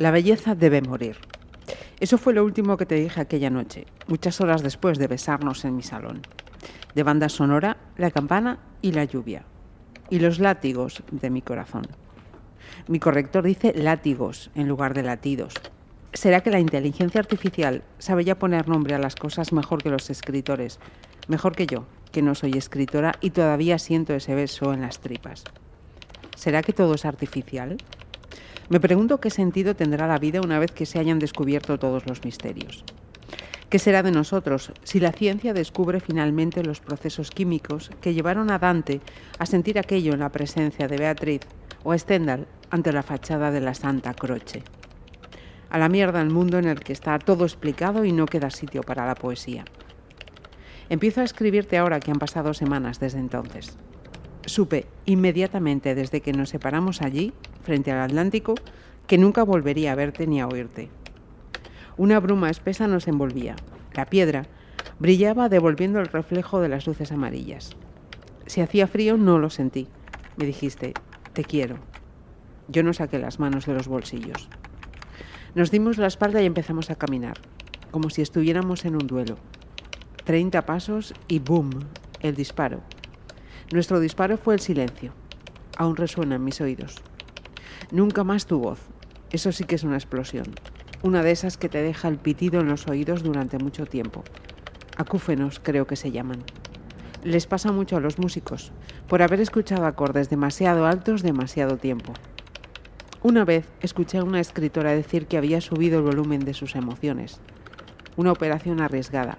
La belleza debe morir. Eso fue lo último que te dije aquella noche, muchas horas después de besarnos en mi salón. De banda sonora, la campana y la lluvia. Y los látigos de mi corazón. Mi corrector dice látigos en lugar de latidos. ¿Será que la inteligencia artificial sabe ya poner nombre a las cosas mejor que los escritores? Mejor que yo, que no soy escritora y todavía siento ese beso en las tripas. ¿Será que todo es artificial? Me pregunto qué sentido tendrá la vida una vez que se hayan descubierto todos los misterios. ¿Qué será de nosotros si la ciencia descubre finalmente los procesos químicos que llevaron a Dante a sentir aquello en la presencia de Beatriz o a Stendhal ante la fachada de la Santa Croce? A la mierda el mundo en el que está todo explicado y no queda sitio para la poesía. Empiezo a escribirte ahora que han pasado semanas desde entonces. Supe inmediatamente desde que nos separamos allí, frente al Atlántico, que nunca volvería a verte ni a oírte. Una bruma espesa nos envolvía. La piedra brillaba devolviendo el reflejo de las luces amarillas. Si hacía frío no lo sentí. Me dijiste, te quiero. Yo no saqué las manos de los bolsillos. Nos dimos la espalda y empezamos a caminar, como si estuviéramos en un duelo. Treinta pasos y ¡boom! El disparo. Nuestro disparo fue el silencio. Aún resuena en mis oídos. Nunca más tu voz. Eso sí que es una explosión. Una de esas que te deja el pitido en los oídos durante mucho tiempo. Acúfenos creo que se llaman. Les pasa mucho a los músicos, por haber escuchado acordes demasiado altos demasiado tiempo. Una vez escuché a una escritora decir que había subido el volumen de sus emociones. Una operación arriesgada,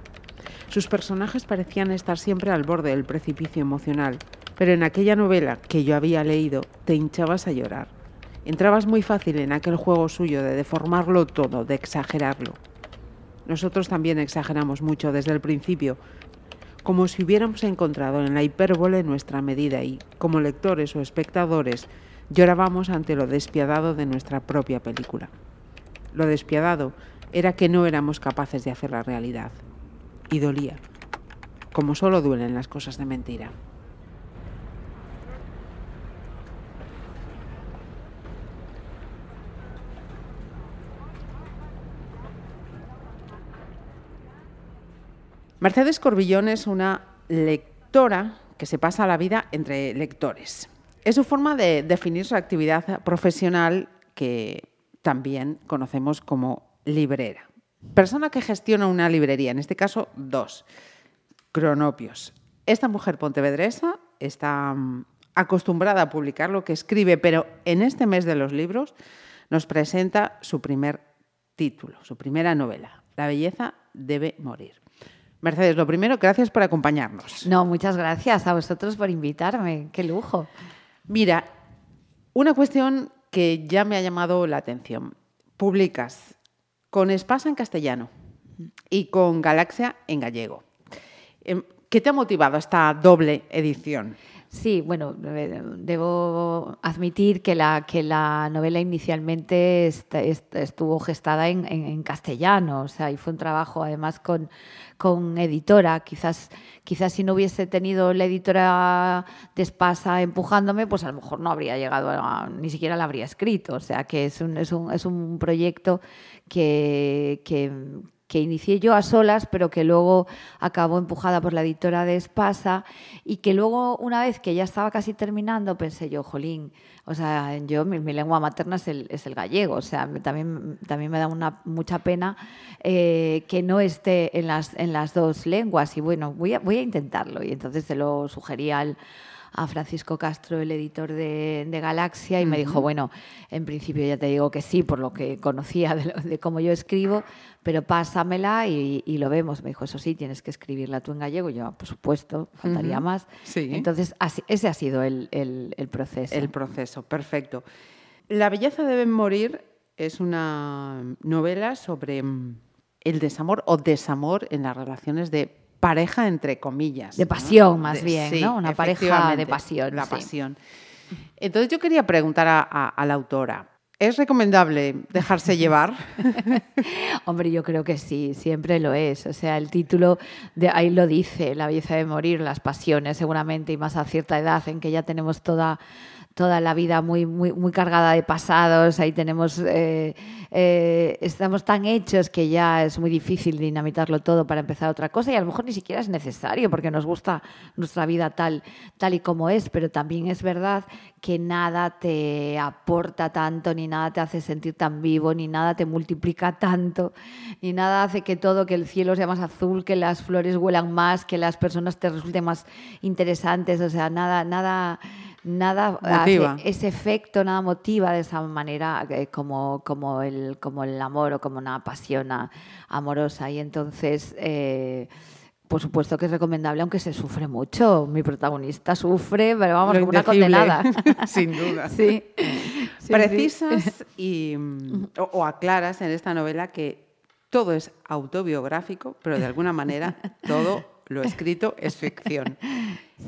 sus personajes parecían estar siempre al borde del precipicio emocional, pero en aquella novela que yo había leído te hinchabas a llorar. Entrabas muy fácil en aquel juego suyo de deformarlo todo, de exagerarlo. Nosotros también exageramos mucho desde el principio, como si hubiéramos encontrado en la hipérbole nuestra medida y, como lectores o espectadores, llorábamos ante lo despiadado de nuestra propia película. Lo despiadado era que no éramos capaces de hacer la realidad y dolía, como solo duelen las cosas de mentira. Mercedes Corbillón es una lectora que se pasa la vida entre lectores. Es su forma de definir su actividad profesional que también conocemos como librera. Persona que gestiona una librería, en este caso dos, Cronopios. Esta mujer pontevedresa está mm, acostumbrada a publicar lo que escribe, pero en este mes de los libros nos presenta su primer título, su primera novela, La belleza debe morir. Mercedes, lo primero, gracias por acompañarnos. No, muchas gracias a vosotros por invitarme, qué lujo. Mira, una cuestión que ya me ha llamado la atención. Publicas con Espasa en castellano y con Galaxia en gallego. Em, ¿Qué te ha motivado esta doble edición? Sí, bueno, eh, debo admitir que la, que la novela inicialmente estuvo gestada en, castellano, o sea, y fue un trabajo además con, con editora. Quizás, quizás si no hubiese tenido la editora de Espasa empujándome, pues a lo mejor no habría llegado, a, ni siquiera la habría escrito. O sea, que es un, es un, es un proyecto que, que que inicié yo a solas, pero que luego acabó empujada por la editora de Espasa y que luego, una vez que ya estaba casi terminando, pensé yo, jolín, o sea, yo, mi, lengua materna es el, es el, gallego, o sea, también, también me da una, mucha pena eh, que no esté en las, en las dos lenguas y bueno, voy a, voy a intentarlo y entonces se lo sugerí al a Francisco Castro, el editor de, Galaxia, y me dijo, bueno, en principio ya te digo que sí, por lo que conocía de, cómo yo escribo, pero pásamela y, lo vemos. Me dijo, eso sí, tienes que escribirla tú en gallego. yo, por supuesto, faltaría más. Entonces, ese ha sido el, proceso. El proceso, perfecto. La belleza debe morir es una novela sobre mm, el desamor o desamor en las relaciones de pareja, entre comillas. De pasión, más bien, ¿no? Una pareja de pasión. La pasión. Entonces yo quería preguntar a, la autora, ¿Es recomendable dejarse llevar? Hombre, yo creo que sí, siempre lo es. O sea, el título de ahí lo dice, la belleza de morir, las pasiones, seguramente, y más a cierta edad en que ya tenemos toda toda la vida muy, muy, muy cargada de pasados, ahí tenemos, eh, eh, estamos tan hechos que ya es muy difícil dinamitarlo todo para empezar otra cosa y a lo mejor ni siquiera es necesario porque nos gusta nuestra vida tal, tal y como es, pero también es verdad que nada te aporta tanto, ni nada te hace sentir tan vivo, ni nada te multiplica tanto, ni nada hace que todo, que el cielo sea más azul, que las flores huelan más, que las personas te resulten más interesantes, o sea, nada, nada nada hace ese efecto, nada motiva de esa manera eh, como, como, el, como el amor o como una pasión amorosa. Y entonces, eh, por supuesto que es recomendable, aunque se sufre mucho. Mi protagonista sufre, pero vamos, como una condenada. Sin duda. Sí. Precisas Y, o aclaras en esta novela que todo es autobiográfico, pero de alguna manera todo lo escrito es ficción.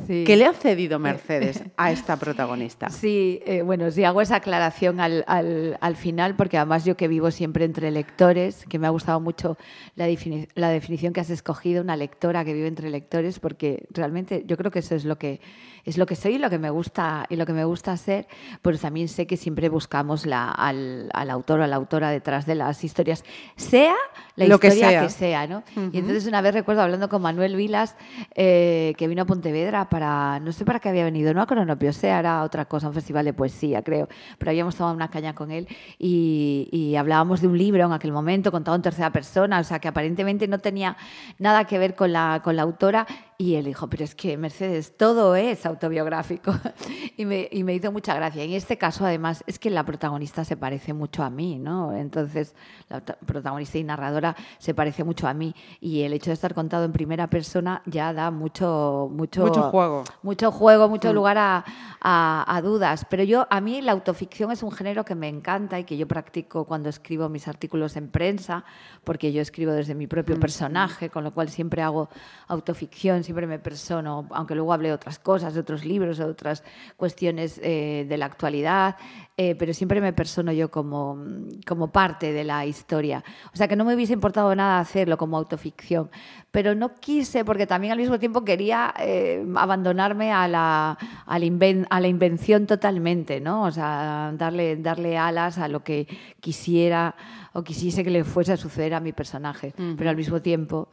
¿Qué le ha cedido Mercedes a esta protagonista? Sí, eh, bueno, sí hago esa aclaración al, al, final, porque además yo que vivo siempre entre lectores, que me ha gustado mucho la, la definición que has escogido, una lectora que vive entre lectores, porque realmente yo creo que eso es lo que es lo que soy y lo que me gusta y lo que me gusta hacer, pero también sé que siempre buscamos la, al, al, autor o a la autora detrás de las historias, sea la lo historia que sea, ¿no? Y entonces una vez recuerdo hablando con Manuel Vilas, eh, que vino a Pontevedra para, no sé para qué había venido, no a Cronopio, sea, era otra cosa, un festival de poesía, creo, pero habíamos tomado una caña con él y, y hablábamos de un libro en aquel momento contado en tercera persona, o sea, que aparentemente no tenía nada que ver con la, con la autora y él dijo, pero es que Mercedes, todo es autobiográfico. y, me, y me hizo mucha gracia. En este caso, además, es que la protagonista se parece mucho a mí, ¿no? Entonces, la protagonista y narradora se parece mucho a mí. Y el hecho de estar contado en primera persona ya da mucho, mucho, mucho juego. Mucho juego, mucho mm. lugar a, a, dudas. Pero yo, a mí la autoficción es un género que me encanta y que yo practico cuando escribo mis artículos en prensa, porque yo escribo desde mi propio mm. personaje, con lo cual siempre hago autoficción, siempre me persono, aunque luego hable de otras cosas, de otros libros, de otras cuestiones eh, de la actualidad, eh, pero siempre me persono yo como, como parte de la historia. O sea que no me hubiese importado nada hacerlo como autoficción, pero no quise porque también al mismo tiempo quería eh, abandonarme a la, a, la a la invención totalmente, ¿no? O sea, darle, darle alas a lo que quisiera o quisiese que le fuese a suceder a mi personaje, pero al mismo tiempo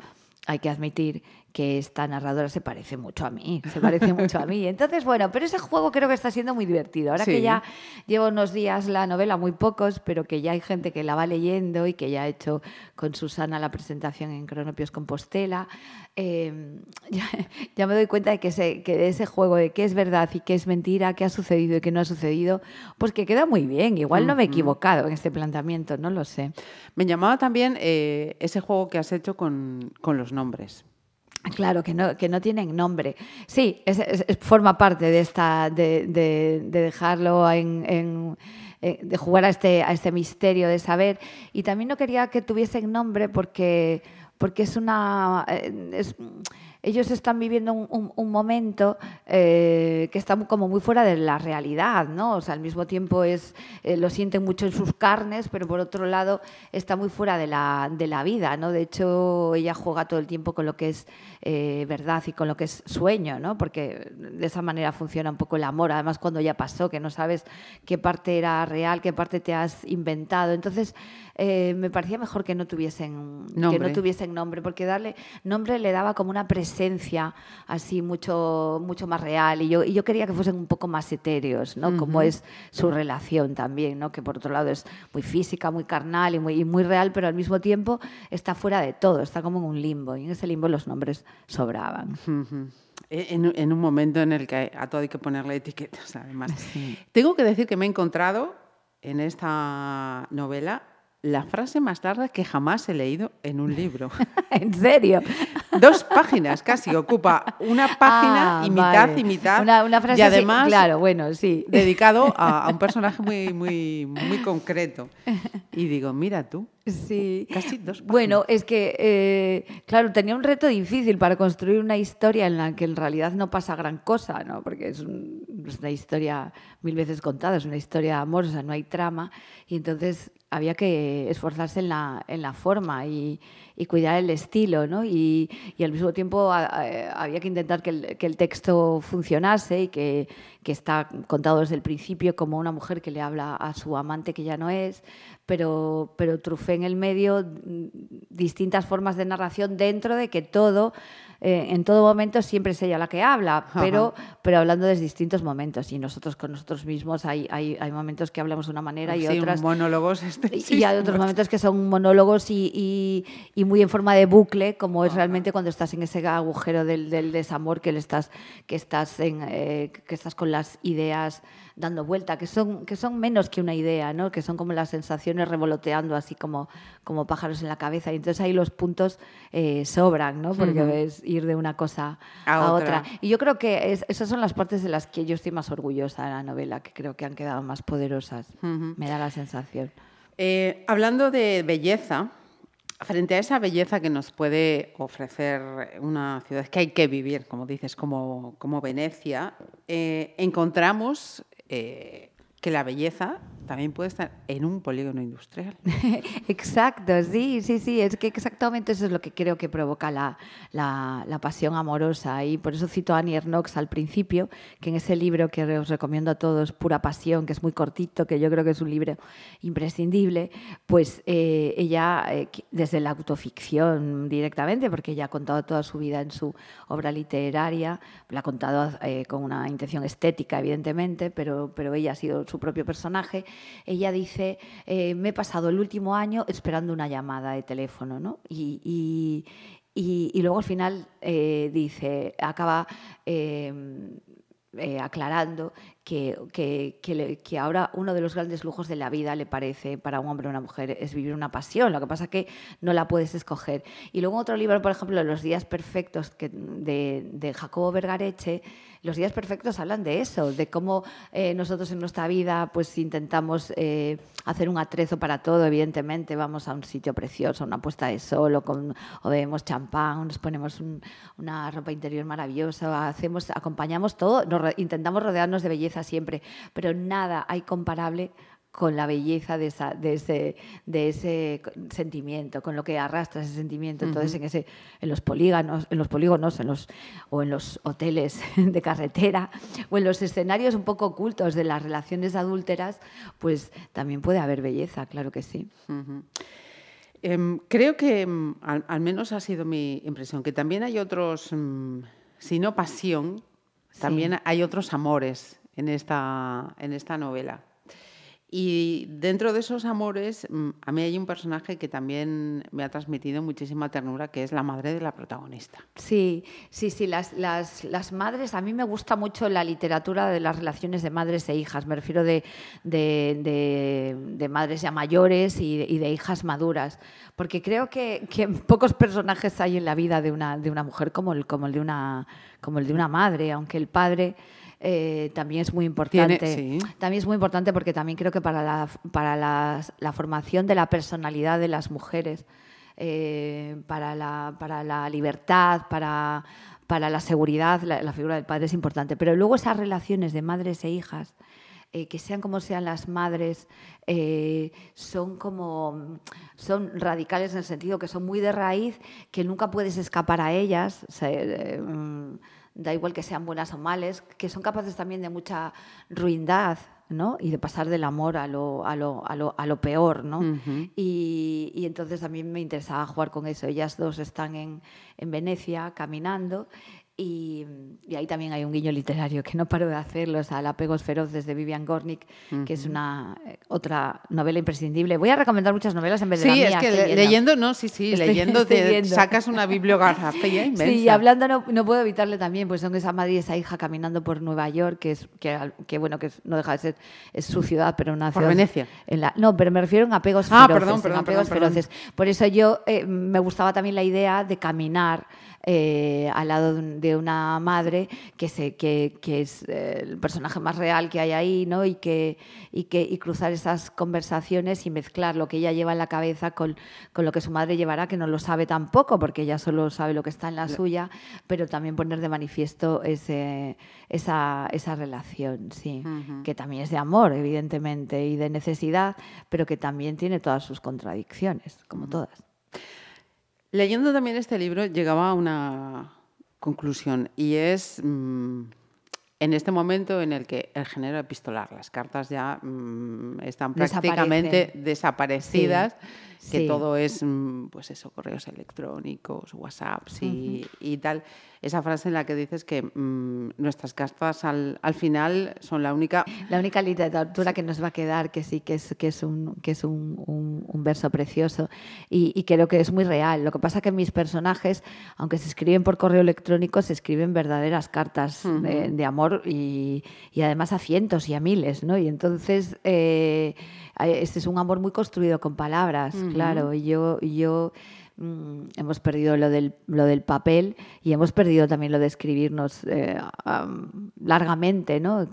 hay que admitir que esta narradora se parece mucho a mí, se parece mucho a mí. Entonces, bueno, pero ese juego creo que está siendo muy divertido. Ahora que ya llevo unos días la novela, muy pocos, pero que ya hay gente que la va leyendo y que ya ha hecho con Susana la presentación en Cronopios Compostela, em, ya, me doy cuenta de que, ese, que de ese juego de qué es verdad y qué es mentira, qué ha sucedido y qué no ha sucedido, pues que queda muy bien. Igual no me he equivocado en este planteamiento, no lo sé. Me llamaba también eh, ese juego que has hecho con, con los nombres. Claro, que no, que no tienen nombre. Sí, es, forma parte de esta, de, de, dejarlo en, eh, de jugar a este, a este misterio de saber. Y también no quería que tuviesen nombre porque, porque es una. Eh, ellos están viviendo un, momento eh, que está como muy fuera de la realidad, ¿no? O sea, al mismo tiempo es, eh, lo sienten mucho en sus carnes, pero por otro lado está muy fuera de la, de la vida, ¿no? De hecho, ella juega todo el tiempo con lo que es eh, verdad y con lo que es sueño, ¿no? Porque de esa manera funciona un poco el amor, además cuando ya pasó, que no sabes qué parte era real, qué parte te has inventado. Entonces, me parecía mejor que no tuviesen nombre. que no tuviesen nombre, porque darle nombre le daba como una presión esencia así mucho, mucho más real y yo, y yo quería que fuesen un poco más etéreos, ¿no? Como es su relación también, ¿no? Que por otro lado es muy física, muy carnal y muy, muy real, pero al mismo tiempo está fuera de todo, está como en un limbo y en ese limbo los nombres sobraban. E, en, un momento en el que a todo hay que ponerle etiquetas, además. Tengo que decir que me he encontrado en esta novela la frase más larga que jamás he leído en un libro. ¿En serio? Dos páginas casi, ocupa una página Ah, y mitad vale. y mitad. Una, una frase y así, además claro, bueno, sí. dedicado a, a un personaje muy, muy, muy concreto. Y digo, mira tú, Sí. casi dos páginas. Bueno, es que, eh, claro, tenía un reto difícil para construir una historia en la que en realidad no pasa gran cosa, ¿no? Porque es, un- es una historia mil veces contada, es una historia amorosa, no hay trama, y entonces había que esforzarse en la, en la forma y, cuidar el estilo, ¿no? Y, al mismo tiempo había que intentar que el, texto funcionase y que, que está contado desde el principio como una mujer que le habla a su amante que ya no es, pero, pero trufé en el medio mm, distintas formas de narración dentro de que todo, eh, en todo momento siempre es ella la que habla, pero, pero hablando desde distintos momentos. Y nosotros con nosotros mismos hay, hay, hay momentos que hablamos de una manera y Sí, otras... monólogos Y- extensísimos. Y hay otros momentos que son monólogos y, y- y muy en forma de bucle, como es realmente cuando estás en ese agujero del, del desamor, que, le estás, que, estás en, eh, que estás con las ideas dando vuelta, que son, que son menos que una idea, ¿no? que son como las sensaciones revoloteando así como, como pájaros en la cabeza. Y entonces ahí los puntos eh, sobran, ¿no? porque Ujú. ves ir de una cosa A a, otra. otra. Y yo creo que es- esas son las partes de las que yo estoy más orgullosa de la novela, que creo que han quedado más poderosas. Me da la sensación. Eh, hablando de belleza, frente a esa belleza que nos puede ofrecer una ciudad que hay que vivir, como dices, como, como Venecia, eh, encontramos eh, que la belleza también puede estar en un polígono industrial. Exacto, sí, sí, sí, es que exactamente eso es lo que creo que provoca la, la- pasión amorosa y por eso cito a Annie Ernaux al principio, que en ese libro que os recomiendo a todos, Pura Pasión, que es muy cortito, que yo creo que es un libro imprescindible, pues eh, ella, eh, desde la autoficción directamente, porque ella ha contado toda su vida en su obra literaria, la ha contado eh, con una intención estética, evidentemente, pero, pero ella ha sido su propio personaje, ella dice, eh, me he pasado el último año esperando una llamada de teléfono, ¿no? Y, y- y- luego al final eh, dice, acaba eh, aclarando que, que- que que ahora uno de los grandes lujos de la vida le parece para un hombre o una mujer es vivir una pasión, lo que pasa que no la puedes escoger. Y luego otro libro, por ejemplo, Los días perfectos de, de Jacobo Vergareche, los días perfectos hablan de eso, de cómo eh, nosotros en nuestra vida pues intentamos eh, hacer un atrezo para todo, evidentemente vamos a un sitio precioso, una puesta de sol o, con, o bebemos champán, nos ponemos un- una ropa interior maravillosa, hacemos, acompañamos todo, nos intentamos rodearnos de belleza siempre, pero nada hay comparable con la belleza de, esa- de ese, de ese sentimiento, con lo que arrastra ese sentimiento. Entonces, en, ese, en los polígonos, en los polígonos en los, o en los hoteles de carretera, o en los escenarios un poco ocultos de las relaciones adúlteras, pues también puede haber belleza, claro que sí. Em, creo que, em, al, al menos ha sido mi impresión, que también hay otros, mm, si no pasión, Sí. también hay otros amores en esta, en esta novela. Y dentro de esos amores, mm, a mí hay un personaje que también me ha transmitido muchísima ternura, que es la madre de la protagonista. Sí, sí, sí, las, las, las madres, a mí me gusta mucho la literatura de las relaciones de madres e hijas, me refiero de, de, de- de madres ya mayores y, y de hijas maduras, porque creo que, que pocos personajes hay en la vida de una, de una mujer como el, como, el de una, como el de una madre, aunque el padre... eh, también es muy importante. sí. También es muy importante porque también creo que para la, para las- la formación de la personalidad de las mujeres, eh, para, la, para la libertad, para, para la seguridad, la, la figura del padre es importante. Pero luego esas relaciones de madres e hijas, eh, que sean como sean las madres, eh, son como son radicales en el sentido que son muy de raíz, que nunca puedes escapar a ellas. o sea, da igual que sean buenas o males, que son capaces también de mucha ruindad, ¿no? Y de pasar del amor a lo, a lo, a lo, a lo peor, ¿no? Y, y entonces a mí me interesaba jugar con eso. Ellas dos están en, en Venecia caminando y, y ahí también hay un guiño literario que no paro de hacerlo, o sea, El apegos feroces de Vivian Gornick, que es una eh, otra novela imprescindible. Voy a recomendar muchas novelas en vez de la Sí, mía. es que le- leyendo, no, sí, sí, Estoy- leyendo estoy te viendo. sacas una bibliografía inmensa. Sí, y hablando no, no puedo evitarle también, pues son esa madre y esa hija caminando por Nueva York, que es que, al- que bueno, que no deja de ser es su ciudad, pero una Por ciudad Venecia. en la- no, pero me refiero en apegos Ah, feroces. perdón, en perdón, apegos perdón, perdón. feroces. Por eso yo eh, me gustaba también la idea de caminar eh, al lado de, una madre que, se, que, que es eh, el personaje más real que hay ahí, ¿no? Y, que, y, que, y cruzar esas conversaciones y mezclar lo que ella lleva en la cabeza con, con, lo que su madre llevará, que no lo sabe tampoco, porque ella solo sabe lo que está en la suya, pero también poner de manifiesto ese, esa, esa relación, sí, que también es de amor, evidentemente, y de necesidad, pero que también tiene todas sus contradicciones, como todas. Leyendo también este libro llegaba a una conclusión y es mm, en este momento en el que el género epistolar, las cartas ya mm, están prácticamente desaparecidas que todo es, mm, pues eso, correos electrónicos, WhatsApps y, y, tal. Esa frase en la que dices que mm, nuestras cartas al, al, final son la única... La única literatura que nos va a quedar, que sí, que es, que es, un, que es un, un, verso precioso y, y, creo que es muy real. Lo que pasa que mis personajes, aunque se escriben por correo electrónico, se escriben verdaderas cartas de, de, amor y, y, además a cientos y a miles, ¿no? Y entonces... Eh, este es un amor muy construido con palabras, claro. Y yo, yo mm, hemos perdido lo del, lo del papel y hemos perdido también lo de escribirnos eh, largamente, ¿no?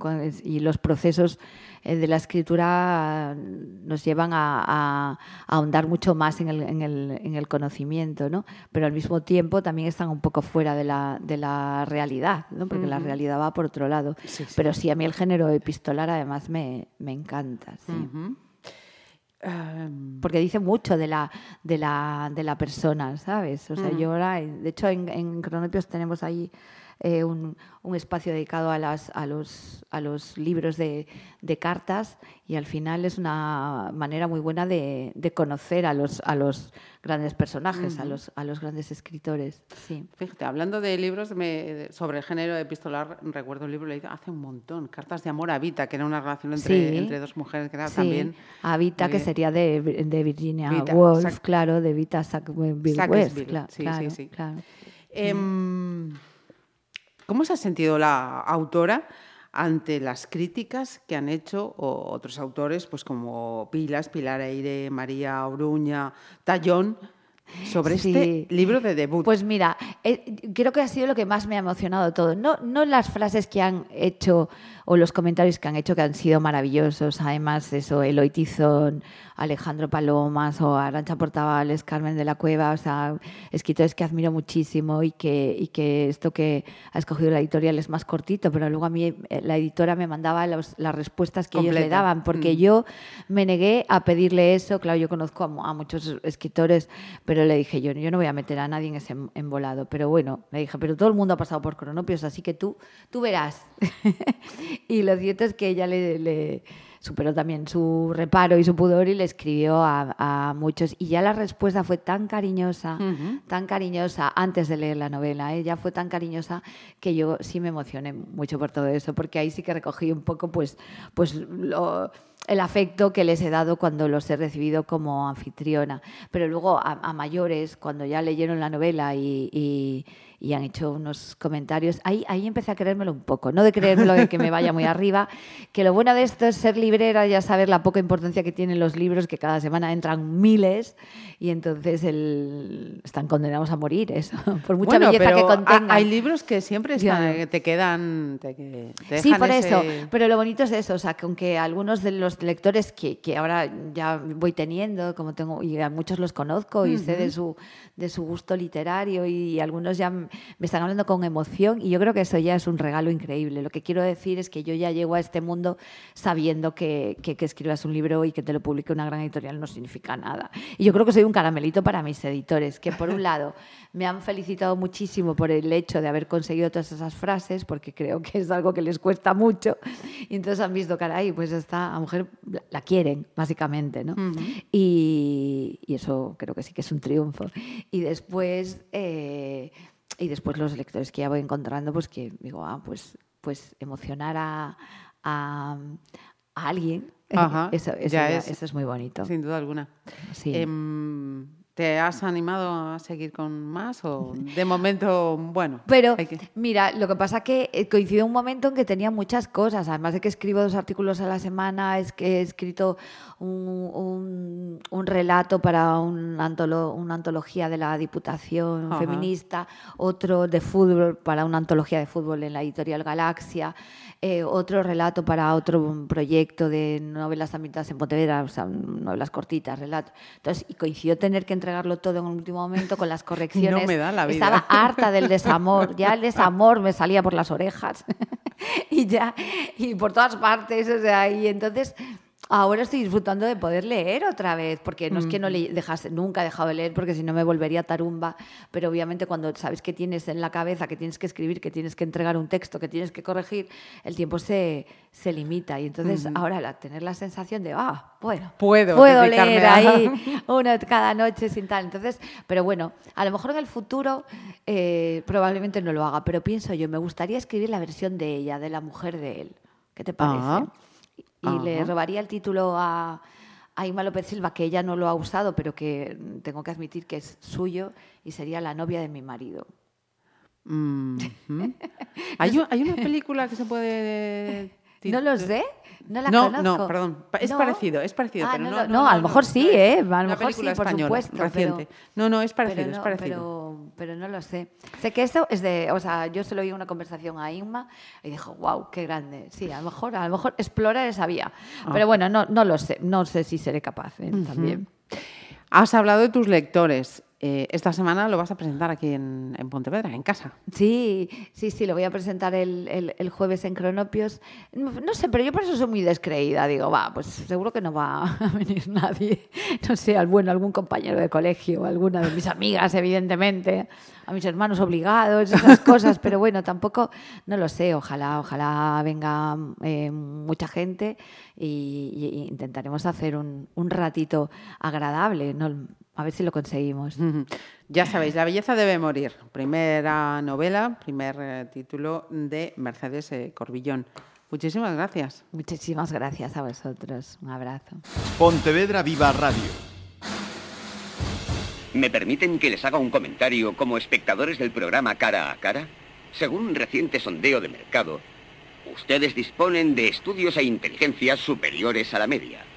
Y los procesos eh, de la escritura nos llevan a, ahondar mucho más en el, en, el, en el, conocimiento, ¿no? Pero al mismo tiempo también están un poco fuera de la, de la realidad, ¿no? Porque la realidad va por otro lado. Pero sí, a mí el género epistolar además me, me encanta, sí. Porque dice mucho de la, de la, de la persona, ¿sabes? O sea, yo ahora, de hecho, en, en Cronopios tenemos ahí eh, un, un, espacio dedicado a, las, a, los, a los libros de, de, cartas y al final es una manera muy buena de, de conocer a los, a los grandes personajes, a, los, a los grandes escritores. Sí. Fíjate, hablando de libros me, sobre el género epistolar, recuerdo un libro leído hace un montón, Cartas de amor a Vita, que era una relación entre, sí. entre dos mujeres, que era sí. también... A Vita, que sería de, de Virginia Vita, Woolf, Sac claro, de Vita Sackville West, claro, sí, claro, sí, sí. claro. Eh, ¿Cómo se ha sentido la autora ante las críticas que han hecho otros autores, pues como Pilas, Pilar Eire, María Oruña, Tallón, sobre sí. este libro de debut? Pues mira, eh, creo que ha sido lo que más me ha emocionado todo. No, no las frases que han hecho o los comentarios que han hecho que han sido maravillosos. Además, eso, Eloy Tizón, Alejandro Palomas o Arancha Portavales, Carmen de la Cueva, o sea, escritores que admiro muchísimo y que, y que esto que ha escogido la editorial es más cortito, pero luego a mí eh, la editora me mandaba los, las respuestas que Completa. ellos le daban, porque mm. yo me negué a pedirle eso. Claro, yo conozco a, a, muchos escritores, pero le dije yo, yo no voy a meter a nadie en ese embolado. Pero bueno, le dije, pero todo el mundo ha pasado por cronopios, así que tú, tú verás. y lo cierto es que ella le, le, superó también su reparo y su pudor y le escribió a, a muchos. Y ya la respuesta fue tan cariñosa, uh -huh. tan cariñosa antes de leer la novela. Ella ¿eh? fue tan cariñosa que yo sí me emocioné mucho por todo eso, porque ahí sí que recogí un poco pues, pues lo, el afecto que les he dado cuando los he recibido como anfitriona. Pero luego a, a mayores, cuando ya leyeron la novela y, y y han hecho unos comentarios. Ahí, ahí empecé a creérmelo un poco, no de creérmelo de que me vaya muy arriba, que lo bueno de esto es ser librera, ya saber la poca importancia que tienen los libros, que cada semana entran miles y entonces el, están condenados a morir, eso, por mucha bueno, belleza que contengan. Hay libros que siempre están, sí. te quedan... Te, te sí, por ese... eso, pero lo bonito es eso, o sea, que aunque algunos de los lectores que, que ahora ya voy teniendo, como tengo, y a muchos los conozco y uh -huh. sé de su, de su gusto literario y algunos ya me están hablando con emoción y yo creo que eso ya es un regalo increíble. Lo que quiero decir es que yo ya llego a este mundo sabiendo que, que, que escribas un libro y que te lo publique una gran editorial no significa nada. Y yo creo que soy un caramelito para mis editores, que por un lado me han felicitado muchísimo por el hecho de haber conseguido todas esas frases, porque creo que es algo que les cuesta mucho, y entonces han visto, caray, pues esta mujer la quieren, básicamente, ¿no? Uh -huh. y, y, eso creo que sí que es un triunfo. Y después... Eh, y después los lectores que ya voy encontrando, pues que digo, ah, pues, pues emocionar a, a, a alguien, Ajá, eso, eso, ya ya, es, eso, es, muy bonito. Sin duda alguna. Sí. Eh, ¿Te has animado a seguir con más o de momento, bueno? Pero mira, lo que pasa que eh, coincidió un momento en que tenía muchas cosas, además de que escribo dos artículos a la semana, es que he escrito un, relato para una antología de la Diputación Feminista, otro de fútbol para una antología de fútbol en la editorial Galaxia. Eh, otro relato para otro proyecto de novelas ambientadas en Pontevedra, o sea, novelas cortitas, relatos. Entonces, y coincidió tener que entregarlo todo en un último momento con las correcciones. No me da la vida. Estaba harta del desamor, ya el desamor me salía por las orejas y ya, y por todas partes, o sea, y entonces Ahora estoy disfrutando de poder leer otra vez, porque no es que no le dejase, nunca he dejado de leer, porque si no me volvería tarumba, pero obviamente cuando sabes que tienes en la cabeza, que tienes que escribir, que tienes que entregar un texto, que tienes que corregir, el tiempo se, se limita. Y entonces ahora la, tener la sensación de, ah, bueno, puedo, puedo leer ahí una cada noche sin tal. Entonces, pero bueno, a lo mejor en el futuro eh, probablemente no lo haga, pero pienso yo, me gustaría escribir la versión de ella, de la mujer de él. ¿Qué te parece? Ah y le robaría el título a, a Ima López Silva, que ella no lo ha usado, pero que tengo que admitir que es suyo y sería la novia de mi marido. ¿Hay, ¿Hay, una película que se puede no lo sé, no la no, conozco. No, perdón, es parecido, es parecido, ah, pero no, no, a lo mejor sí, ¿eh? A lo mejor sí, por supuesto. Reciente. no, no, es parecido, es parecido. Pero, pero, no lo sé. Sé que eso es de, o sea, yo se lo oí en una conversación a Inma y dijo, wow, qué grande. Sí, a lo mejor, a lo mejor explorar esa vía. Ah. Pero bueno, no, no lo sé, no sé si seré capaz ¿eh? también. Has hablado de tus lectores. Eh, esta semana lo vas a presentar aquí en, Pontevedra, en casa. Sí, sí, sí, lo voy a presentar el, jueves en Cronopios. No, sé, pero yo por eso soy muy descreída. Digo, va, pues seguro que no va a venir nadie. No sé, bueno, algún compañero de colegio, alguna de mis amigas, evidentemente, a mis hermanos obligados, esas cosas. pero bueno, tampoco, no lo sé. Ojalá, ojalá venga eh, mucha gente y, intentaremos hacer un, un ratito agradable. No, a ver si lo conseguimos. Ya sabéis, La belleza debe morir. Primera novela, primer eh, título de Mercedes eh, Corbillón. Muchísimas gracias. Muchísimas gracias a vosotros. Un abrazo. Pontevedra Viva Radio. ¿Me permiten que les haga un comentario como espectadores del programa Cara a Cara? Según un reciente sondeo de mercado, ustedes disponen de estudios e inteligencias superiores a la media.